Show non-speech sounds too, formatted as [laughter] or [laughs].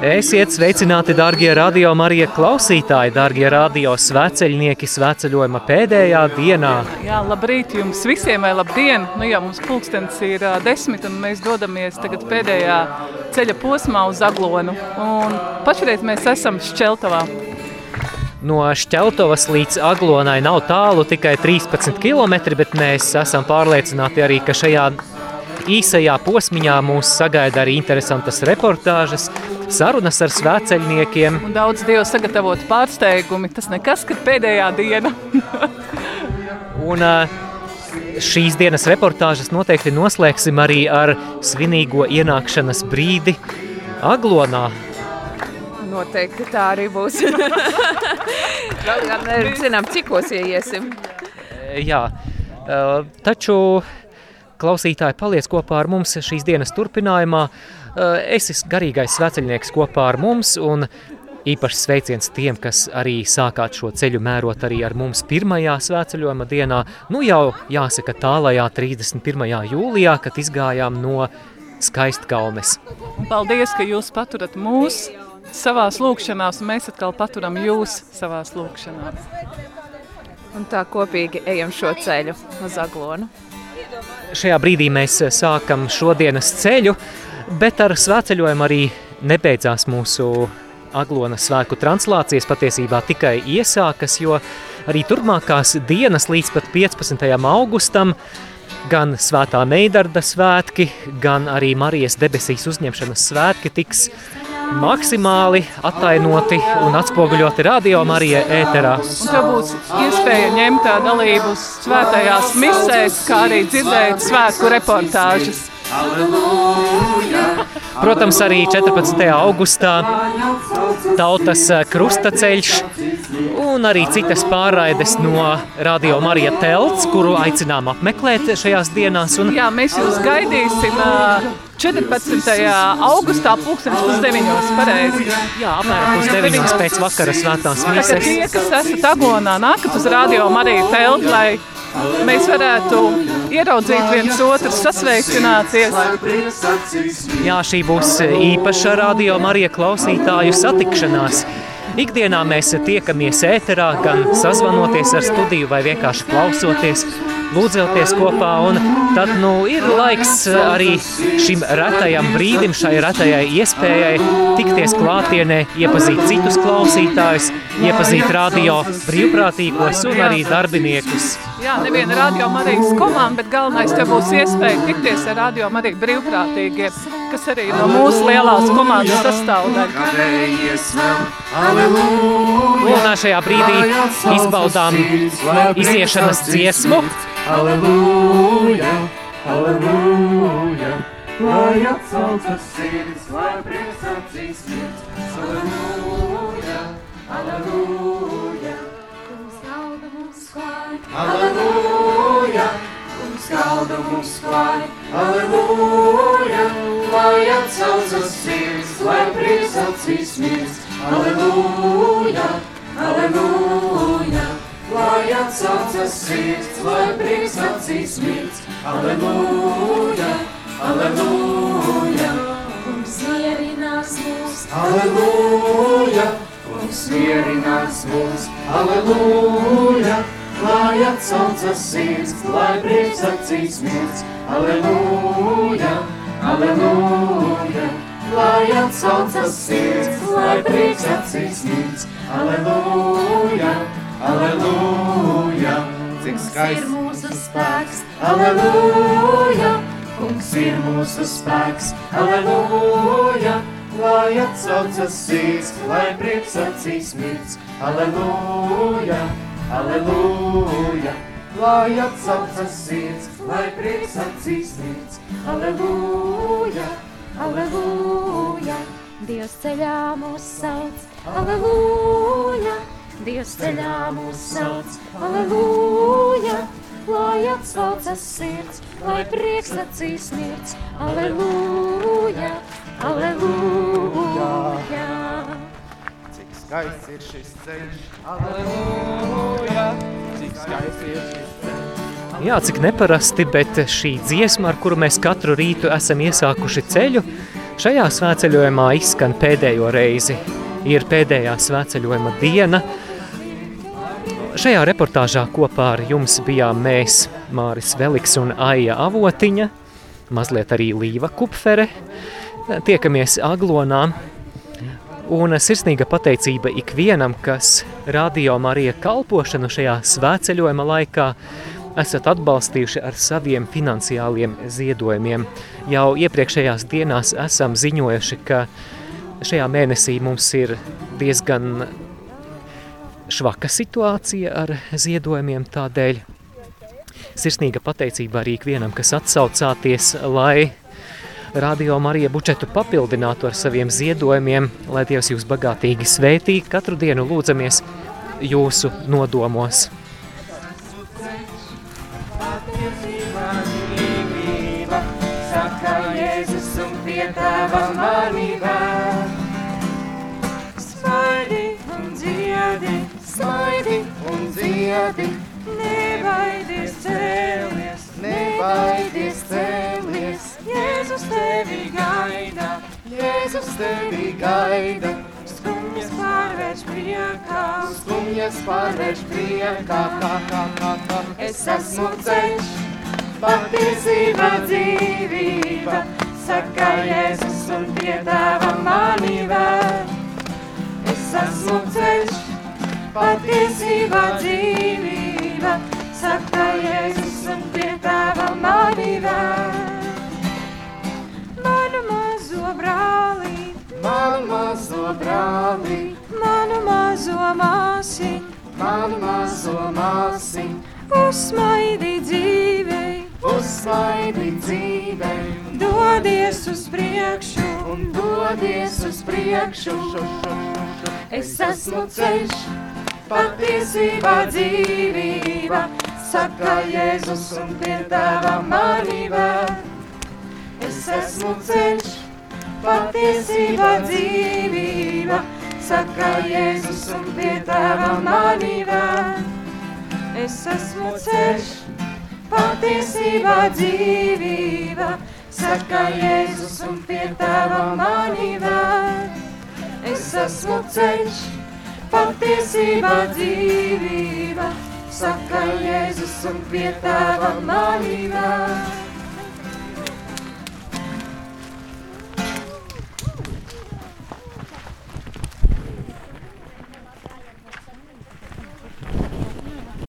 Esiet sveicināti, darbie radio Marija klausītāji, darbie radio sveceļnieki, sveceļojuma pēdējā dienā. Jā, labrīt jums visiem, vai labdien! Nu jā, mums pulkstens ir uh, desmit, un mēs dodamies tagad pēdējā ceļa posmā uz Aglonu. Un pašreiz mēs esam Šķeltavā. No Šķeltovas līdz Aglonai nav tālu, tikai 13 km, bet mēs esam pārliecināti arī, ka šajā īsajā posmiņā mūs sagaida arī interesantas reportāžas, sarunas ar svēceļniekiem. Un daudz Dievu sagatavot pārsteigumi. Tas nekas, ka pēdējā diena. [laughs] Un šīs dienas reportāžas noteikti noslēgsim arī ar svinīgo ienākšanas brīdi Aglonā. Noteikti tā arī būs. [laughs] Vēl gan nezinām, cikos ieiesim. Jā, taču klausītāji paliec kopā ar mums šīs dienas turpinājumā. Uh, Es esmu garīgais sveceļnieks kopā ar mums un īpašs sveiciens tiem, kas arī sākāt šo ceļu mērot arī ar mums pirmajā svētceļojuma dienā. Nu jau jāsaka tālajā 31. jūlijā, kad izgājām no skaistkalnes. Paldies, ka jūs paturat mūs savās lūkšanās, un mēs atkal paturam jūs savās lūkšanās. Un tā kopīgi ejam šo ceļu uz Aglonu. Šajā brīdī mēs sākam šodienas ceļu, bet ar svētceļojumu arī nebeidzās mūsu Aglonas svētku translācijas patiesībā tikai iesākas, jo arī turpmākās dienas līdz pat 15. augustam gan svētā Neidarda svētki, gan arī Marijas debesīs uzņemšanas svētki tiks maksimāli attainoti un atspoguļoti radio Marija ēterā. Un tev būs iespēja ņemt tā dalību svētajās misēs, kā arī dzirdēt svētku reportāžas. Protams, arī 14. augustā tautas krustaceļš un arī citas pārraides no Radio Marija Telts, kuru aicinām apmeklēt šajās dienās. Un Jā, mēs jūs gaidīsim ā, 14. augustā pulkstenis pus deviņos, pareizi. jā, apmēram pus deviņos pēc vakara svētās Tātad mises. tie, kas esat Agonā, nākat uz radio Mariju Telt, lai mēs varētu ieraudzīt viens otru, sasveicināties. Jā, šī būs īpaša radio Marija klausītāju satikšanās. Ikdienā mēs tiekamies ēterā, gan sazvanoties ar studiju vai vienkārši klausoties, lūdzoties kopā. Un tad nu, ir laiks arī šim retajam brīdim, šai retajai iespējai tikties klātienē, iepazīt citus klausītājus, iepazīt radio brīvprātīgos un arī darbiniekus. Jā, neviena radio Marijas komanda, bet galvenais te būs iespēja tikties ar radio Mariju brīvprātīgiem, kas arī no mūsu lielās komandas sastāvdaļa. Un šajā brīdī izbaudām iziešanas dziesmu. halleluja, halleluja, lai atsaucas sirds, lai prieks acīs mirds, halleluja, halleluja, halleluja, kungs galda mums klāj, halleluja, lai atsaucas sirds, lai prieks acīs mirds, halleluja, halleluja, lai atsaucas sirds, lai prieks acīs mirds, halleluja, halleluja, Kungs mierinās mūs, halleluja, kungs mierinās mūs, halleluja, lai atsaucas sirds, lai prieks acīs mirds, halleluja, halleluja, lai atsaucas sirds, lai prieks acīs mirds, halleluja, halleluja, cik ir skaisti. mūsu spēks, Aleluja, kungs ir mūsu spēks, aleluja, lai atsaucas sirds, lai prieks acīs mirds, aleluja, aleluja, lai atsaucas sirds, lai prieks acīs mirds, aleluja, aleluja, Dievs ceļā mūs sauc, aleluja, Dievs ceļā mūs sauc, aleluja, lai atsaucas sirds, lai prieks acīs mirds, aleluja, aleluja. cik skaists ir šis ceļš, aleluja, cik skaists ir šis ceļš, Jā, cik neparasti, bet šī dziesma, ar kuru mēs katru rītu esam iesākuši ceļu, šajā svētceļojumā izskan pēdējo reizi. Ir pēdējā svētceļojuma diena. Šajā reportāžā kopā ar jums bijām mēs, Māris Veliks un Aija Avotiņa, mazliet arī Līva Kupfere. Tiekamies Aglonā, Un sirsnīga pateicība ikvienam, kas radio Marija kalpošanu šajā svētceļojuma laikā esat atbalstījuši ar saviem finansiāliem ziedojumiem. Jau iepriekšējās dienās esam ziņojuši, ka šajā mēnesī mums ir diezgan švaka situācija ar ziedojumiem tādēļ. Sirsnīga pateicība arī ikvienam, kas atsaucāties, lai Radio Marija budžetu papildinātu ar saviem ziedojumiem, lai Dievs jūs bagātīgi svētī, katru dienu lūdzamies jūsu nodomos. Saka Jēzus un pie tava manībā. Smaidi un dziedi, smaidi un dziedi, nebaidies cēlies, nebaidies cēlies. Jēzus tevi gaida, Jēzus tevi gaida. Skumjas pārvērš priekā, skumjas pārvērš priekā, kā, kā, kā, kā. Es esmu ceļš, patiesība dzīvība, saka Jēzus un pie tava mani vēr. Es esmu ceļš, patiesība dzīvība, saka Jēzus un pie tava mani vēr. Manu mazo brāli, manu mazo brāli, manu mazo māsi, manu mazo māsi, uzsmaidi dzīvei, uzsmaidi dzīvei, dodies uz priekšu un dodies uz priekšu. Es esmu ceļš, patiesībā dzīvība, saka Jēzus un pie tava vēl. Es esmu ceļš, patiesība dzīvība, saka Jēzus un pie tava vēl. Es esmu ceļš, patiesība dzīvība, saka Jēzus un pie tava mani vēl. Es esmu ceļš, patiesība dzīvība, saka Jēzus un pie tava mani vēl.